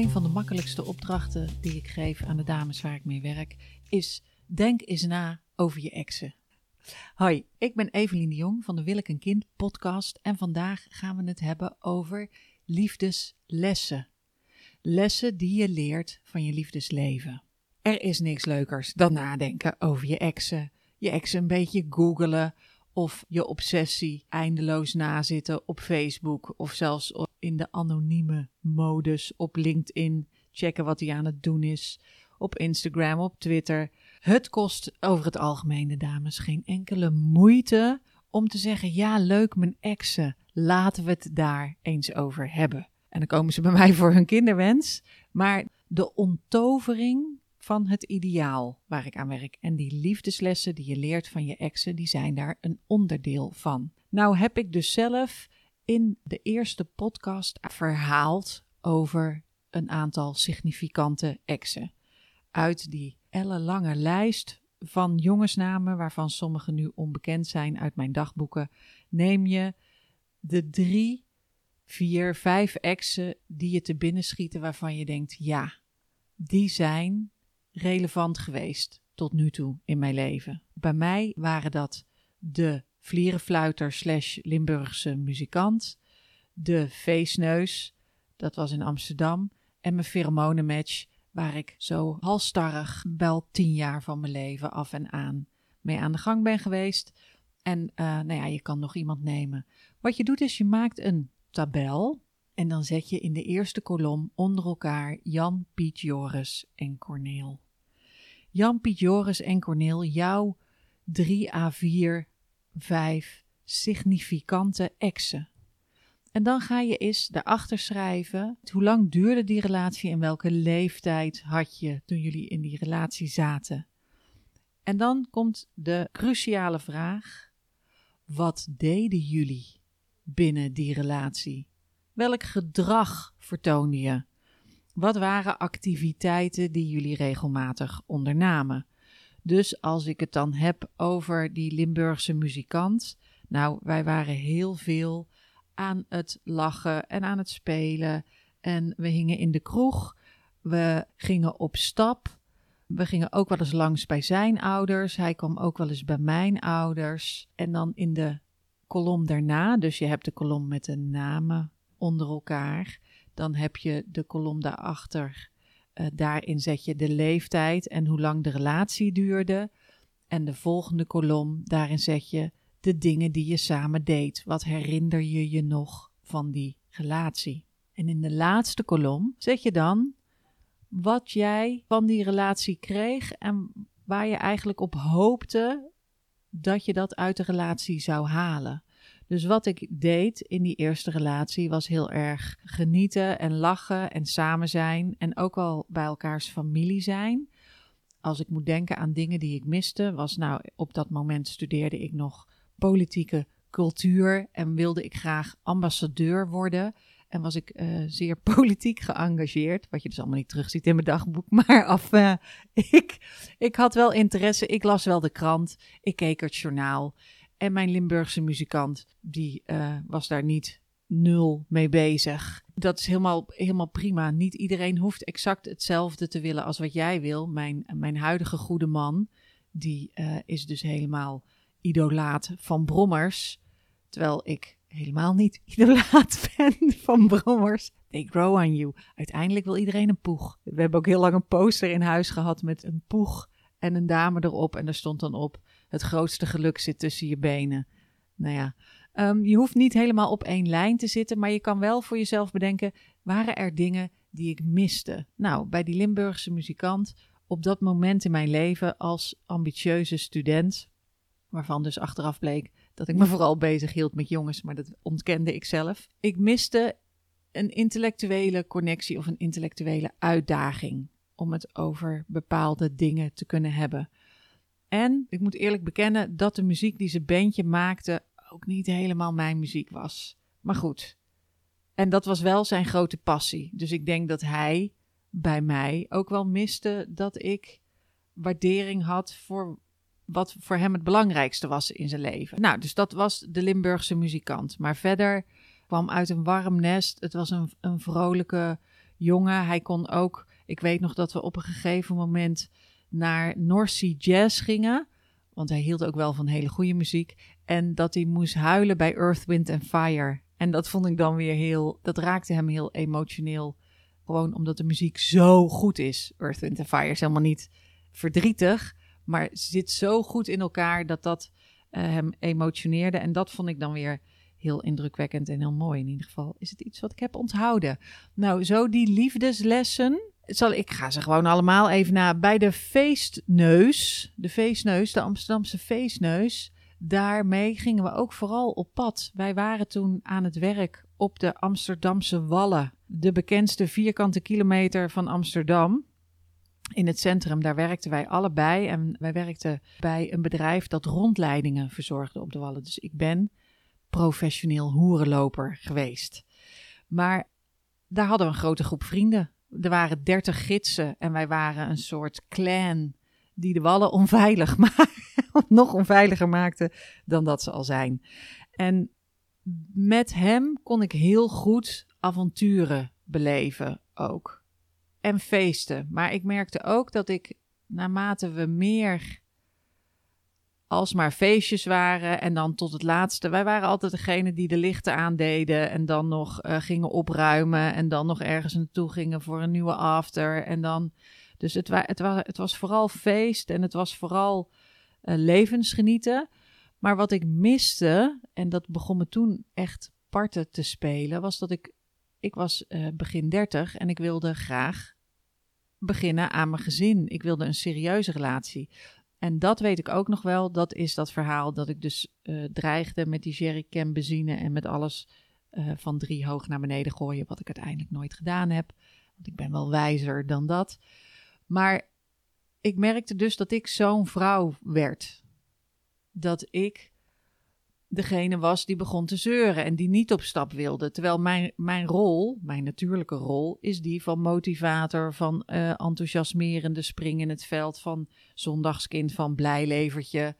Een van de makkelijkste opdrachten die ik geef aan de dames waar ik mee werk is: denk eens na over je exen. Hoi, ik ben Evelien de Jong van de Wil ik een Kind podcast en vandaag gaan we het hebben over liefdeslessen. Lessen die je leert van je liefdesleven. Er is niks leukers dan nadenken over je exen. Je exen een beetje googelen of je obsessie eindeloos nazitten op Facebook of zelfs in de anonieme modus op LinkedIn checken wat hij aan het doen is, op Instagram, op Twitter. Het kost over het algemeen de dames geen enkele moeite om te zeggen: ja, leuk, mijn exen, laten we het daar eens over hebben. En dan komen ze bij mij voor hun kinderwens, maar de onttovering van het ideaal waar ik aan werk. En die liefdeslessen die je leert van je exen, die zijn daar een onderdeel van. Nou heb ik dus zelf in de eerste podcast verhaald over een aantal significante exen. Uit die ellenlange lijst van jongensnamen, waarvan sommige nu onbekend zijn uit mijn dagboeken, neem je de drie, vier, vijf exen die je te binnen schieten waarvan je denkt, ja, die zijn relevant geweest tot nu toe in mijn leven. Bij mij waren dat de vlierenfluiter slash Limburgse muzikant. De feestneus, dat was in Amsterdam. En mijn pheromonenmatch, waar ik zo halstarrig wel tien jaar van mijn leven af en aan mee aan de gang ben geweest. En uh, nou ja, je kan nog iemand nemen. Wat je doet is je maakt een tabel en dan zet je in de eerste kolom onder elkaar Jan, Piet, Joris en Corneel. Jan, Piet, Joris en Corneel, jouw drie A4 vijf significante exen. En dan ga je eens daarachter schrijven hoe lang duurde die relatie en welke leeftijd had je toen jullie in die relatie zaten. En dan komt de cruciale vraag: wat deden jullie binnen die relatie? Welk gedrag vertoonde je? Wat waren activiteiten die jullie regelmatig ondernamen? Dus als ik het dan heb over die Limburgse muzikant. Nou, wij waren heel veel aan het lachen en aan het spelen. En we hingen in de kroeg. We gingen op stap. We gingen ook wel eens langs bij zijn ouders. Hij kwam ook wel eens bij mijn ouders. En dan in de kolom daarna, dus je hebt de kolom met de namen onder elkaar. Dan heb je de kolom daarachter. Uh, daarin zet je de leeftijd en hoe lang de relatie duurde. En de volgende kolom, daarin zet je de dingen die je samen deed. Wat herinner je je nog van die relatie? En in de laatste kolom zet je dan wat jij van die relatie kreeg en waar je eigenlijk op hoopte dat je dat uit de relatie zou halen. Dus wat ik deed in die eerste relatie was heel erg genieten en lachen en samen zijn en ook al bij elkaars familie zijn. Als ik moet denken aan dingen die ik miste, was nou op dat moment studeerde ik nog politieke cultuur en wilde ik graag ambassadeur worden. En was ik uh, zeer politiek geëngageerd, wat je dus allemaal niet terugziet in mijn dagboek. Maar af, uh, ik, ik had wel interesse, ik las wel de krant, ik keek het journaal. En mijn Limburgse muzikant, die uh, was daar niet nul mee bezig. Dat is helemaal, helemaal prima. Niet iedereen hoeft exact hetzelfde te willen als wat jij wil. Mijn, mijn huidige goede man, die uh, is dus helemaal idolaat van brommers. Terwijl ik helemaal niet idolaat ben van brommers. They grow on you. Uiteindelijk wil iedereen een poeg. We hebben ook heel lang een poster in huis gehad met een poeg en een dame erop. En daar stond dan op het grootste geluk zit tussen je benen. Nou ja, um, je hoeft niet helemaal op één lijn te zitten, maar je kan wel voor jezelf bedenken: waren er dingen die ik miste? Nou, bij die Limburgse muzikant, op dat moment in mijn leven als ambitieuze student, waarvan dus achteraf bleek dat ik me vooral bezig hield met jongens, maar dat ontkende ik zelf. Ik miste een intellectuele connectie of een intellectuele uitdaging om het over bepaalde dingen te kunnen hebben. En ik moet eerlijk bekennen dat de muziek die ze bandje maakte ook niet helemaal mijn muziek was. Maar goed. En dat was wel zijn grote passie. Dus ik denk dat hij bij mij ook wel miste dat ik waardering had voor wat voor hem het belangrijkste was in zijn leven. Nou, dus dat was de Limburgse muzikant. Maar verder kwam uit een warm nest. Het was een, een vrolijke jongen. Hij kon ook, ik weet nog dat we op een gegeven moment naar North Sea Jazz gingen. Want hij hield ook wel van hele goede muziek. En dat hij moest huilen bij Earth, Wind and Fire. En dat vond ik dan weer heel, dat raakte hem heel emotioneel. Gewoon omdat de muziek zo goed is. Earth, Wind and Fire is helemaal niet verdrietig, maar zit zo goed in elkaar dat dat uh, hem emotioneerde. En dat vond ik dan weer heel indrukwekkend en heel mooi. In ieder geval is het iets wat ik heb onthouden. Nou, zo die liefdeslessen. Ik ga ze gewoon allemaal even na. Bij de feestneus, de feestneus, de Amsterdamse feestneus. Daarmee gingen we ook vooral op pad. Wij waren toen aan het werk op de Amsterdamse Wallen. De bekendste vierkante kilometer van Amsterdam in het centrum. Daar werkten wij allebei. En wij werkten bij een bedrijf dat rondleidingen verzorgde op de Wallen. Dus ik ben professioneel hoerenloper geweest. Maar daar hadden we een grote groep vrienden. Er waren dertig gidsen en wij waren een soort clan die de wallen onveilig maakte, nog onveiliger maakte dan dat ze al zijn. En met hem kon ik heel goed avonturen beleven ook. En feesten. Maar ik merkte ook dat ik naarmate we meer alsmaar feestjes waren. En dan tot het laatste. Wij waren altijd degene die de lichten aandeden. En dan nog uh, gingen opruimen. En dan nog ergens naartoe gingen voor een nieuwe after. En dan. Dus het, het, het was vooral feest. En het was vooral uh, levensgenieten. Maar wat ik miste. En dat begon me toen echt parten te spelen. Was dat ik. Ik was uh, begin dertig. En ik wilde graag beginnen aan mijn gezin. Ik wilde een serieuze relatie. En dat weet ik ook nog wel. Dat is dat verhaal dat ik dus uh, dreigde met die jerrycan benzine en met alles uh, van drie hoog naar beneden gooien. Wat ik uiteindelijk nooit gedaan heb. Want ik ben wel wijzer dan dat. Maar ik merkte dus dat ik zo'n vrouw werd. Dat ik degene was die begon te zeuren en die niet op stap wilde. Terwijl mijn, mijn rol, mijn natuurlijke rol, is die van motivator, van uh, enthousiasmerende spring in het veld, van zondagskind, van blijlevertje.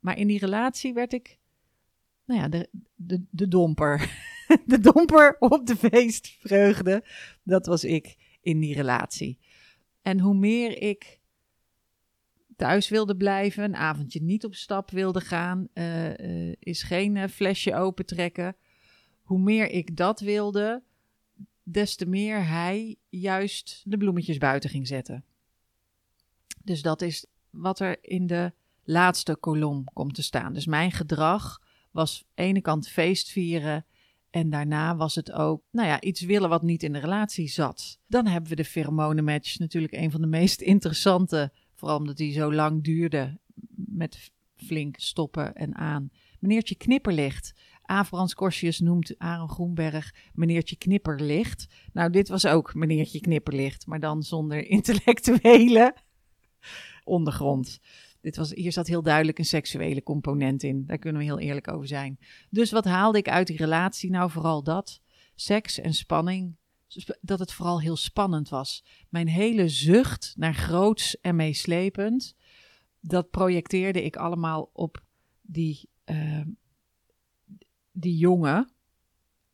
Maar in die relatie werd ik, nou ja, de, de, de domper. de domper op de feestvreugde, dat was ik in die relatie. En hoe meer ik thuis wilde blijven, een avondje niet op stap wilde gaan, uh, uh, is geen uh, flesje opentrekken. Hoe meer ik dat wilde, des te meer hij juist de bloemetjes buiten ging zetten. Dus dat is wat er in de laatste kolom komt te staan. Dus mijn gedrag was ene kant feest vieren en daarna was het ook, nou ja, iets willen wat niet in de relatie zat. Dan hebben we de pheromonenmatch, natuurlijk een van de meest interessante Vooral omdat hij zo lang duurde met flink stoppen en aan. Meneertje Knipperlicht. Averans Korsius noemt Aaron Groenberg meneertje Knipperlicht. Nou, dit was ook meneertje Knipperlicht, maar dan zonder intellectuele ondergrond. Dit was, hier zat heel duidelijk een seksuele component in. Daar kunnen we heel eerlijk over zijn. Dus wat haalde ik uit die relatie? Nou, vooral dat. Seks en spanning dat het vooral heel spannend was. Mijn hele zucht naar groots en meeslepend, dat projecteerde ik allemaal op die, uh, die jongen.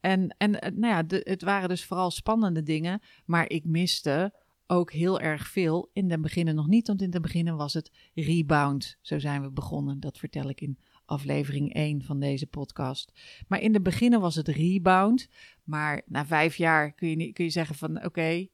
En, en eh, nou ja, de, het waren dus vooral spannende dingen, maar ik miste ook heel erg veel. In het begin nog niet, want in het begin was het rebound. Zo zijn we begonnen. Dat vertel ik in aflevering 1 van deze podcast. Maar in de beginnen was het rebound. Maar na vijf jaar kun je, kun je zeggen van oké,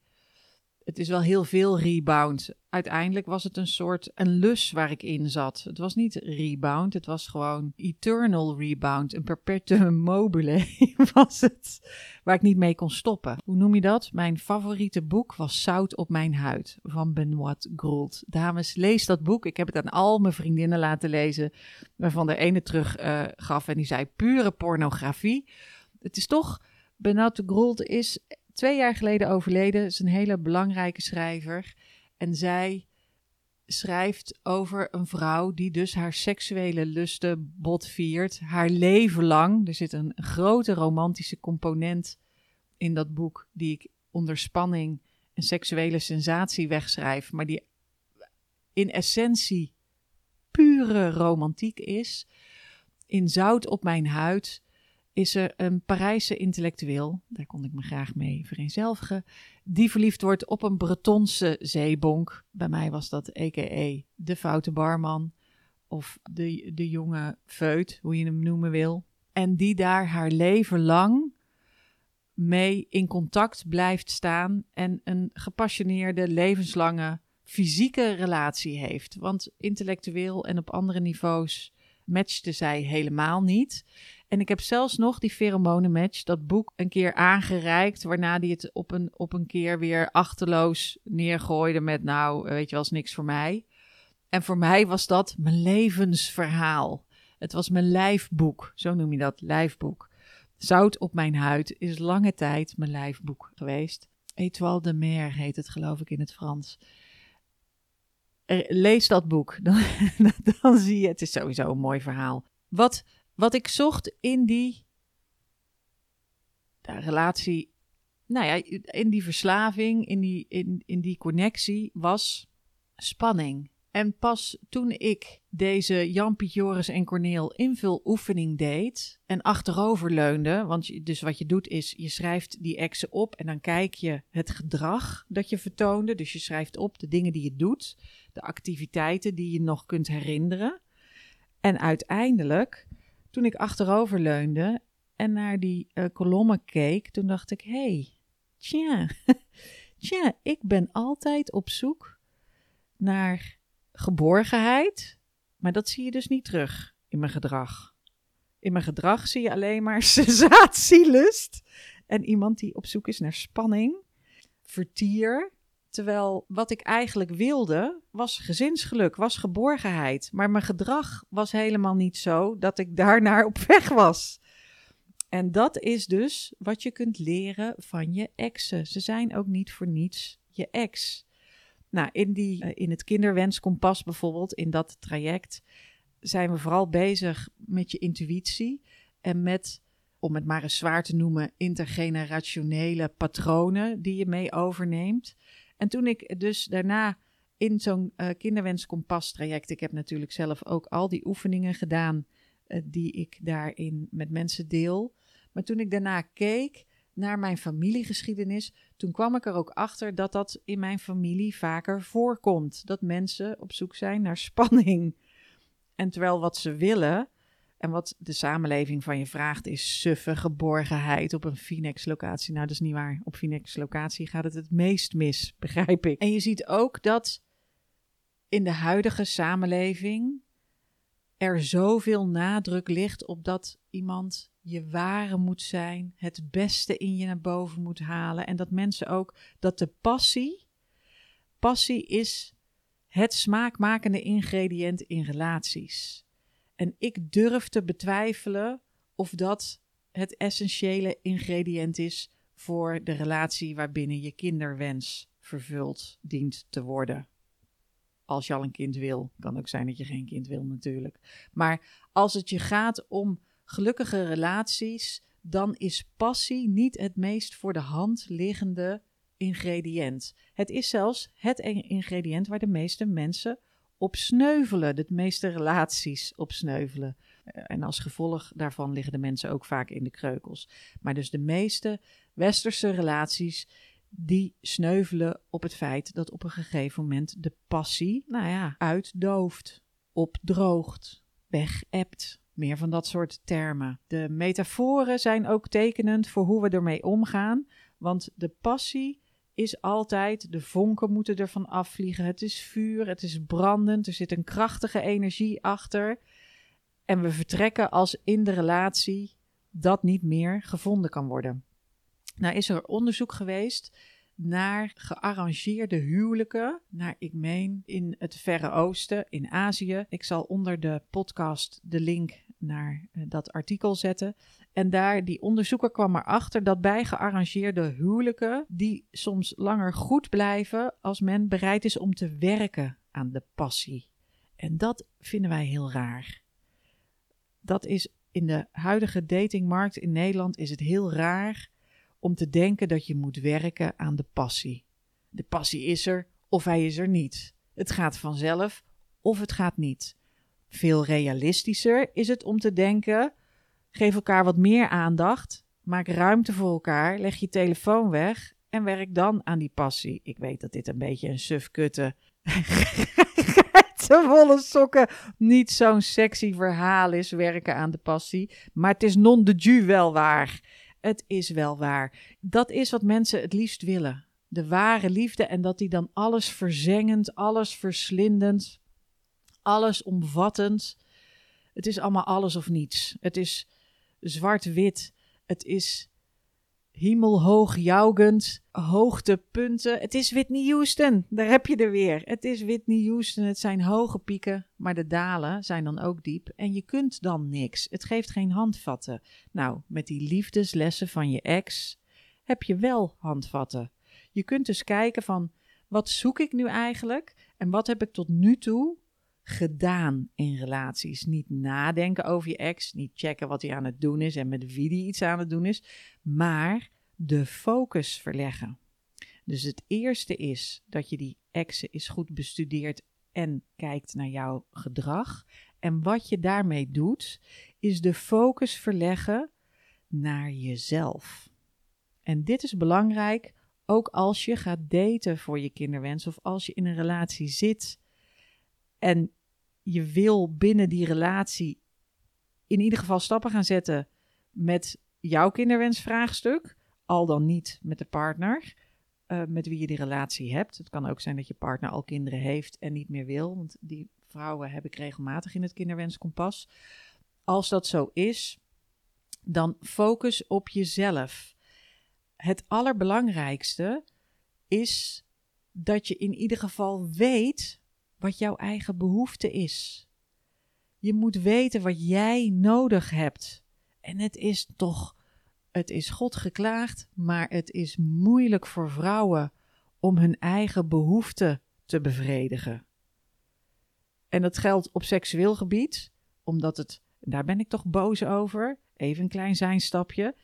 het is wel heel veel rebound. Uiteindelijk was het een soort een lus waar ik in zat. Het was niet rebound, het was gewoon eternal rebound. Een perpetuum mobile was het, waar ik niet mee kon stoppen. Hoe noem je dat? Mijn favoriete boek was Zout op mijn huid van Benoit Groult. Dames, lees dat boek. Ik heb het aan al mijn vriendinnen laten lezen, waarvan de ene terug uh, gaf en die zei pure pornografie. Het is toch, Benoit Groult is twee jaar geleden overleden. Is een hele belangrijke schrijver. En zij schrijft over een vrouw die dus haar seksuele lusten botviert. Haar leven lang. Er zit een grote romantische component in dat boek. Die ik onder spanning een seksuele sensatie wegschrijf. Maar die in essentie pure romantiek is. In Zout op mijn huid is er een Parijse intellectueel, daar kon ik me graag mee vereenzelvigen, die verliefd wordt op een Bretonse zeebonk. Bij mij was dat a.k.a. de foute barman of de, de jonge feut, hoe je hem noemen wil. En die daar haar leven lang mee in contact blijft staan en een gepassioneerde, levenslange fysieke relatie heeft. Want intellectueel en op andere niveaus matchte zij helemaal niet. En ik heb zelfs nog die pheromonenmatch, dat boek, een keer aangereikt. Waarna die het op een, op een keer weer achterloos neergooide met nou, weet je wel, is niks voor mij. En voor mij was dat mijn levensverhaal. Het was mijn lijfboek, zo noem je dat, lijfboek. Zout op mijn huid is lange tijd mijn lijfboek geweest. Étoile de mer heet het geloof ik in het Frans. Lees dat boek, dan, dan zie je, het is sowieso een mooi verhaal. Wat, wat ik zocht in die relatie, nou ja, in die verslaving, in die, in, in die connectie, was spanning. En pas toen ik deze Jan, Piet, Joris en Corneel invuloefening deed en achterover leunde, want dus wat je doet is je schrijft die exen op en dan kijk je het gedrag dat je vertoonde. Dus je schrijft op de dingen die je doet, de activiteiten die je nog kunt herinneren. En uiteindelijk, toen ik achterover leunde en naar die uh, kolommen keek, toen dacht ik, hé, hey, tja, tja, ik ben altijd op zoek naar geborgenheid, maar dat zie je dus niet terug in mijn gedrag. In mijn gedrag zie je alleen maar sensatielust en iemand die op zoek is naar spanning, vertier. Terwijl wat ik eigenlijk wilde was gezinsgeluk, was geborgenheid. Maar mijn gedrag was helemaal niet zo dat ik daarnaar op weg was. En dat is dus wat je kunt leren van je exen. Ze zijn ook niet voor niets je ex. Nou, in, die, eh, in het kinderwenskompas bijvoorbeeld, in dat traject, zijn we vooral bezig met je intuïtie en met, om het maar eens zwaar te noemen, intergenerationele patronen die je mee overneemt. En toen ik dus daarna in zo'n uh, kinderwenskompas traject, ik heb natuurlijk zelf ook al die oefeningen gedaan uh, die ik daarin met mensen deel. Maar toen ik daarna keek naar mijn familiegeschiedenis, toen kwam ik er ook achter dat dat in mijn familie vaker voorkomt. Dat mensen op zoek zijn naar spanning. En terwijl wat ze willen en wat de samenleving van je vraagt is suffe geborgenheid op een Phoenix-locatie. Nou, dat is niet waar. Op Phoenix-locatie gaat het het meest mis, begrijp ik. En je ziet ook dat in de huidige samenleving er zoveel nadruk ligt op dat iemand je ware moet zijn, het beste in je naar boven moet halen. En dat mensen ook, dat de passie, passie is het smaakmakende ingrediënt in relaties. En ik durf te betwijfelen of dat het essentiële ingrediënt is voor de relatie waarbinnen je kinderwens vervuld dient te worden. Als je al een kind wil, kan ook zijn dat je geen kind wil natuurlijk. Maar als het je gaat om gelukkige relaties, dan is passie niet het meest voor de hand liggende ingrediënt. Het is zelfs het ingrediënt waar de meeste mensen op sneuvelen, de meeste relaties op sneuvelen. Eh, en als gevolg daarvan liggen de mensen ook vaak in de kreukels. Maar dus de meeste westerse relaties die sneuvelen op het feit dat op een gegeven moment de passie, nou ja, uitdooft, opdroogt, wegebt. Meer van dat soort termen. De metaforen zijn ook tekenend voor hoe we ermee omgaan. Want de passie is altijd, de vonken moeten ervan afvliegen. Het is vuur, het is brandend, er zit een krachtige energie achter. En we vertrekken als in de relatie dat niet meer gevonden kan worden. Nou is er onderzoek geweest naar gearrangeerde huwelijken, naar ik meen in het Verre Oosten, in Azië. Ik zal onder de podcast de link naar uh, dat artikel zetten. En daar, die onderzoeker kwam erachter dat bij gearrangeerde huwelijken, die soms langer goed blijven als men bereid is om te werken aan de passie. En dat vinden wij heel raar. Dat is in de huidige datingmarkt in Nederland is het heel raar om te denken dat je moet werken aan de passie. De passie is er of hij is er niet. Het gaat vanzelf of het gaat niet. Veel realistischer is het om te denken: Geef elkaar wat meer aandacht. Maak ruimte voor elkaar. Leg je telefoon weg. En werk dan aan die passie. Ik weet dat dit een beetje een sufkutte. volle sokken niet zo'n sexy verhaal is. Werken aan de passie. Maar het is non de ju wel waar. Het is wel waar. Dat is wat mensen het liefst willen. De ware liefde. En dat die dan alles verzengend, alles verslindend, alles omvattend. Het is allemaal alles of niets. Het is zwart-wit. Het is hemelhoog jougend, hoogtepunten. Het is Whitney Houston, daar heb je er weer. Het is Whitney Houston, het zijn hoge pieken, maar de dalen zijn dan ook diep. En je kunt dan niks, het geeft geen handvatten. Nou, met die liefdeslessen van je ex heb je wel handvatten. Je kunt dus kijken van, wat zoek ik nu eigenlijk? En wat heb ik tot nu toe gedaan in relaties. Niet nadenken over je ex, niet checken wat hij aan het doen is en met wie hij iets aan het doen is, maar de focus verleggen. Dus het eerste is dat je die exen is goed bestudeert en kijkt naar jouw gedrag. En wat je daarmee doet, is de focus verleggen naar jezelf. En dit is belangrijk, ook als je gaat daten voor je kinderwens of als je in een relatie zit en je wil binnen die relatie in ieder geval stappen gaan zetten met jouw kinderwensvraagstuk, al dan niet met de partner uh, met wie je die relatie hebt. Het kan ook zijn dat je partner al kinderen heeft en niet meer wil, want die vrouwen heb ik regelmatig in het kinderwenskompas. Als dat zo is, dan focus op jezelf. Het allerbelangrijkste is dat je in ieder geval weet wat jouw eigen behoefte is. Je moet weten wat jij nodig hebt. En het is toch, het is God geklaagd, maar het is moeilijk voor vrouwen om hun eigen behoeften te bevredigen. En dat geldt op seksueel gebied, omdat het, daar ben ik toch boos over, even een klein zijnstapje.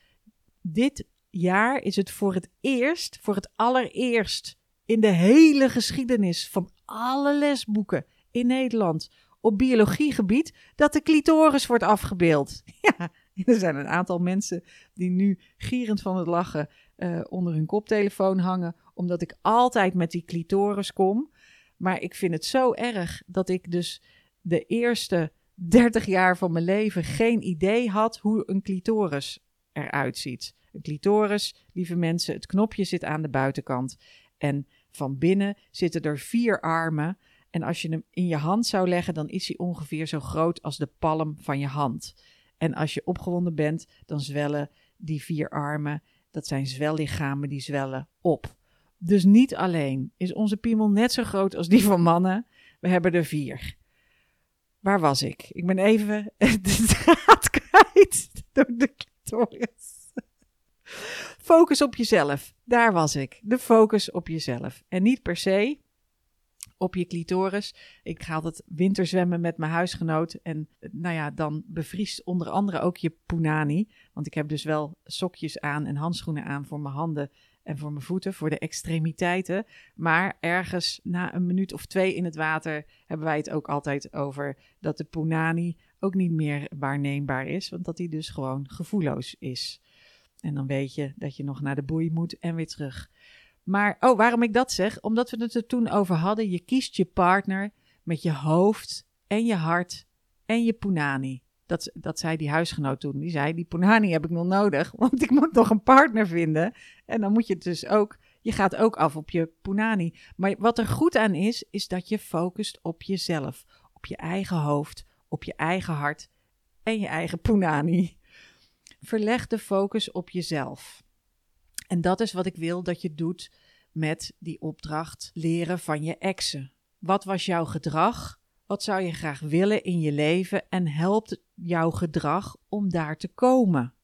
Dit jaar is het voor het eerst, voor het allereerst in de hele geschiedenis van alle lesboeken in Nederland op biologiegebied dat de clitoris wordt afgebeeld. Ja, er zijn een aantal mensen die nu gierend van het lachen uh, onder hun koptelefoon hangen, omdat ik altijd met die clitoris kom. Maar ik vind het zo erg dat ik dus de eerste 30 jaar van mijn leven geen idee had hoe een clitoris eruit ziet. Een clitoris, lieve mensen, het knopje zit aan de buitenkant. En van binnen zitten er vier armen. En als je hem in je hand zou leggen, dan is hij ongeveer zo groot als de palm van je hand. En als je opgewonden bent, dan zwellen die vier armen, dat zijn zwellichamen, die zwellen op. Dus niet alleen is onze piemel net zo groot als die van mannen, we hebben er vier. Waar was ik? Ik ben even de draad kwijt door de clitoris. Focus op jezelf. Daar was ik. De focus op jezelf. En niet per se op je clitoris. Ik ga altijd winterzwemmen met mijn huisgenoot. En nou ja, dan bevriest onder andere ook je punani. Want ik heb dus wel sokjes aan en handschoenen aan voor mijn handen en voor mijn voeten, voor de extremiteiten. Maar ergens na een minuut of twee in het water hebben wij het ook altijd over dat de punani ook niet meer waarneembaar is. Want dat hij dus gewoon gevoelloos is. En dan weet je dat je nog naar de boei moet en weer terug. Maar, oh, waarom ik dat zeg? Omdat we het er toen over hadden. Je kiest je partner met je hoofd en je hart en je punani. Dat, dat zei die huisgenoot toen. Die zei, die punani heb ik nog nodig, want ik moet nog een partner vinden. En dan moet je dus ook, je gaat ook af op je punani. Maar wat er goed aan is, is dat je focust op jezelf. Op je eigen hoofd, op je eigen hart en je eigen punani. Verleg de focus op jezelf. En dat is wat ik wil dat je doet met die opdracht leren van je exen. Wat was jouw gedrag? Wat zou je graag willen in je leven en helpt jouw gedrag om daar te komen?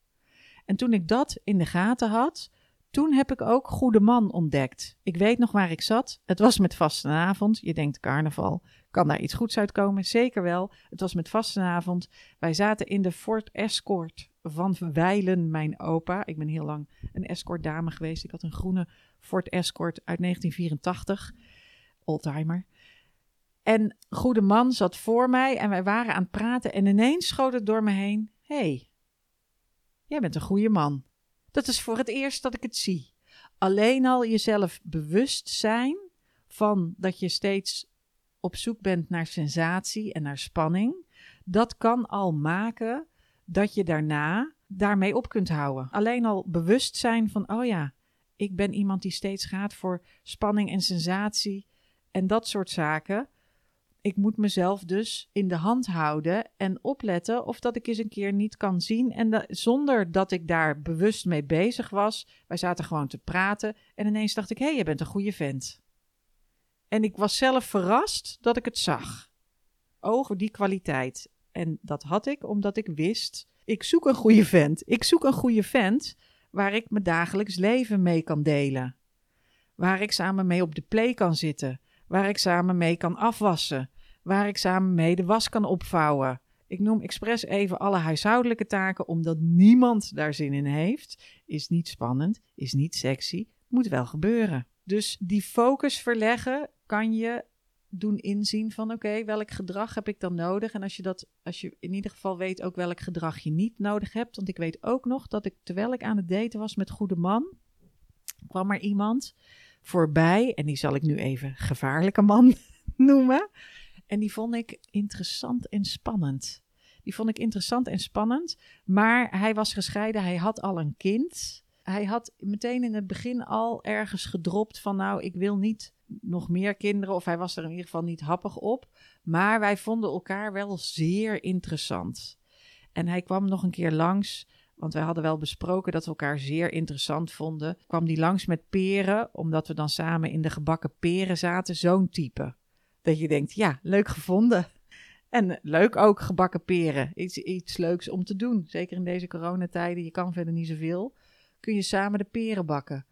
En toen ik dat in de gaten had, toen heb ik ook Goede Man ontdekt. Ik weet nog waar ik zat. Het was met vastenavond. Je denkt carnaval. Kan daar iets goeds uitkomen? Zeker wel. Het was met vastenavond. Wij zaten in de Ford Escort van Wijlen, mijn opa. Ik ben heel lang een escort dame geweest. Ik had een groene Ford Escort uit 1984. Oldtimer. En goede man zat voor mij en wij waren aan het praten en ineens schoot het door me heen. hey, jij bent een goede man. Dat is voor het eerst dat ik het zie. Alleen al jezelf bewust zijn van dat je steeds op zoek bent naar sensatie en naar spanning, dat kan al maken dat je daarna daarmee op kunt houden. Alleen al bewust zijn van, oh ja, ik ben iemand die steeds gaat voor spanning en sensatie en dat soort zaken. Ik moet mezelf dus in de hand houden en opletten of dat ik eens een keer niet kan zien. En zonder dat ik daar bewust mee bezig was. Wij zaten gewoon te praten en ineens dacht ik: hé, hey, je bent een goede vent. En ik was zelf verrast dat ik het zag. Oog voor die kwaliteit. En dat had ik omdat ik wist: ik zoek een goede vent. Ik zoek een goede vent waar ik mijn dagelijks leven mee kan delen. Waar ik samen mee op de play kan zitten. Waar ik samen mee kan afwassen. Waar ik samen mee de was kan opvouwen. Ik noem expres even alle huishoudelijke taken, omdat niemand daar zin in heeft. Is niet spannend, is niet sexy, moet wel gebeuren. Dus die focus verleggen kan je doen inzien van oké, welk gedrag heb ik dan nodig? En als je dat, als je in ieder geval weet ook welk gedrag je niet nodig hebt. Want ik weet ook nog dat ik terwijl ik aan het daten was met goede man, kwam er iemand voorbij. En die zal ik nu even gevaarlijke man noemen. En die vond ik interessant en spannend. Die vond ik interessant en spannend. Maar hij was gescheiden, hij had al een kind. Hij had meteen in het begin al ergens gedropt van nou, ik wil niet nog meer kinderen. Of hij was er in ieder geval niet happig op. Maar wij vonden elkaar wel zeer interessant. En hij kwam nog een keer langs. Want wij hadden wel besproken dat we elkaar zeer interessant vonden. Kwam die langs met peren, omdat we dan samen in de gebakken peren zaten. Zo'n type. Dat je denkt, ja, leuk gevonden. En leuk ook, gebakken peren. Iets, iets leuks om te doen. Zeker in deze coronatijden, je kan verder niet zoveel. Kun je samen de peren bakken.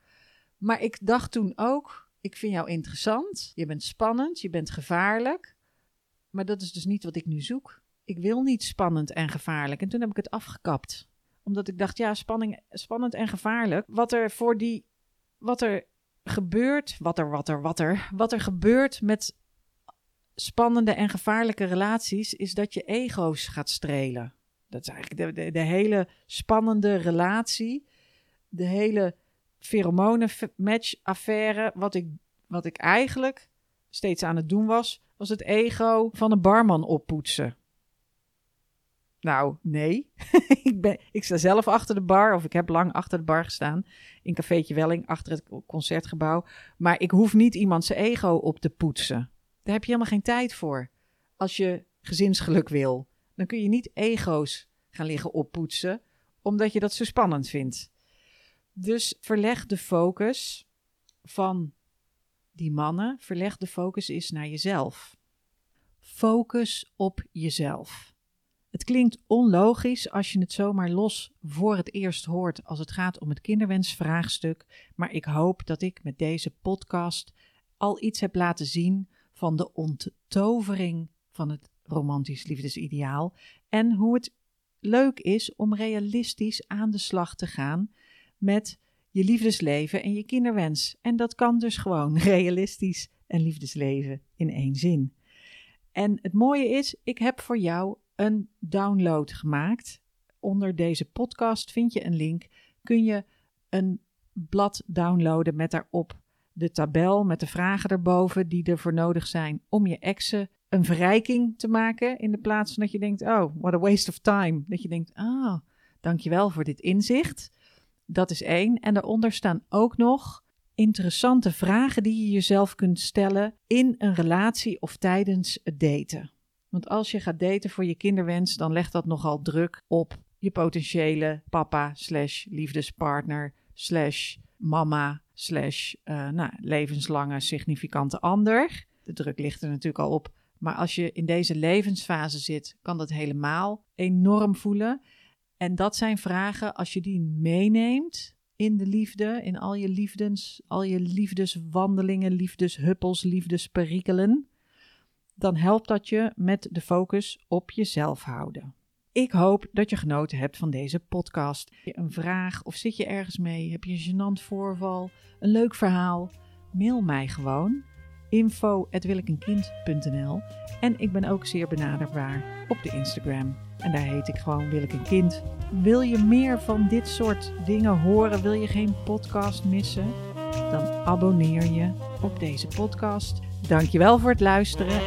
Maar ik dacht toen ook, ik vind jou interessant. Je bent spannend, je bent gevaarlijk. Maar dat is dus niet wat ik nu zoek. Ik wil niet spannend en gevaarlijk. En toen heb ik het afgekapt. Omdat ik dacht, ja, spanning, spannend en gevaarlijk. Wat er voor die. Wat er gebeurt. Wat er, wat er, wat er. Wat er gebeurt met spannende en gevaarlijke relaties. Is dat je ego's gaat strelen. Dat is eigenlijk de, de, de hele spannende relatie. De hele pheromonen-match-affaire. Wat ik, wat ik eigenlijk steeds aan het doen was, was het ego van een barman oppoetsen. Nou, nee. ik, ben, ik sta zelf achter de bar, of ik heb lang achter de bar gestaan. In Cafeetje Welling, achter het concertgebouw. Maar ik hoef niet iemand zijn ego op te poetsen. Daar heb je helemaal geen tijd voor. Als je gezinsgeluk wil, dan kun je niet ego's gaan liggen oppoetsen, omdat je dat zo spannend vindt. Dus verleg de focus van die mannen, verleg de focus eens naar jezelf. Focus op jezelf. Het klinkt onlogisch als je het zomaar los voor het eerst hoort als het gaat om het kinderwensvraagstuk, maar ik hoop dat ik met deze podcast al iets heb laten zien van de onttovering van het romantisch liefdesideaal en hoe het leuk is om realistisch aan de slag te gaan met je liefdesleven en je kinderwens. En dat kan dus gewoon realistisch en liefdesleven in één zin. En het mooie is, ik heb voor jou een download gemaakt. Onder deze podcast vind je een link. Kun je een blad downloaden met daarop de tabel met de vragen erboven die ervoor nodig zijn om je exen een verrijking te maken. In de plaats van dat je denkt, oh, what a waste of time. Dat je denkt, ah, dankjewel voor dit inzicht. Dat is één. En daaronder staan ook nog interessante vragen die je jezelf kunt stellen in een relatie of tijdens het daten. Want als je gaat daten voor je kinderwens, dan legt dat nogal druk op je potentiële papa slash liefdespartner slash mama slash uh, nou, levenslange significante ander. De druk ligt er natuurlijk al op. Maar als je in deze levensfase zit, kan dat helemaal enorm voelen. En dat zijn vragen, als je die meeneemt in de liefde, in al je liefdes, al je liefdeswandelingen, liefdeshuppels, liefdesperikelen, dan helpt dat je met de focus op jezelf houden. Ik hoop dat je genoten hebt van deze podcast. Heb je een vraag of zit je ergens mee? Heb je een gênant voorval? Een leuk verhaal? Mail mij gewoon info.willekenkind.nl en ik ben ook zeer benaderbaar op de Instagram. En daar heet ik gewoon Willeke Kind. Wil je meer van dit soort dingen horen? Wil je geen podcast missen? Dan abonneer je op deze podcast. Dankjewel voor het luisteren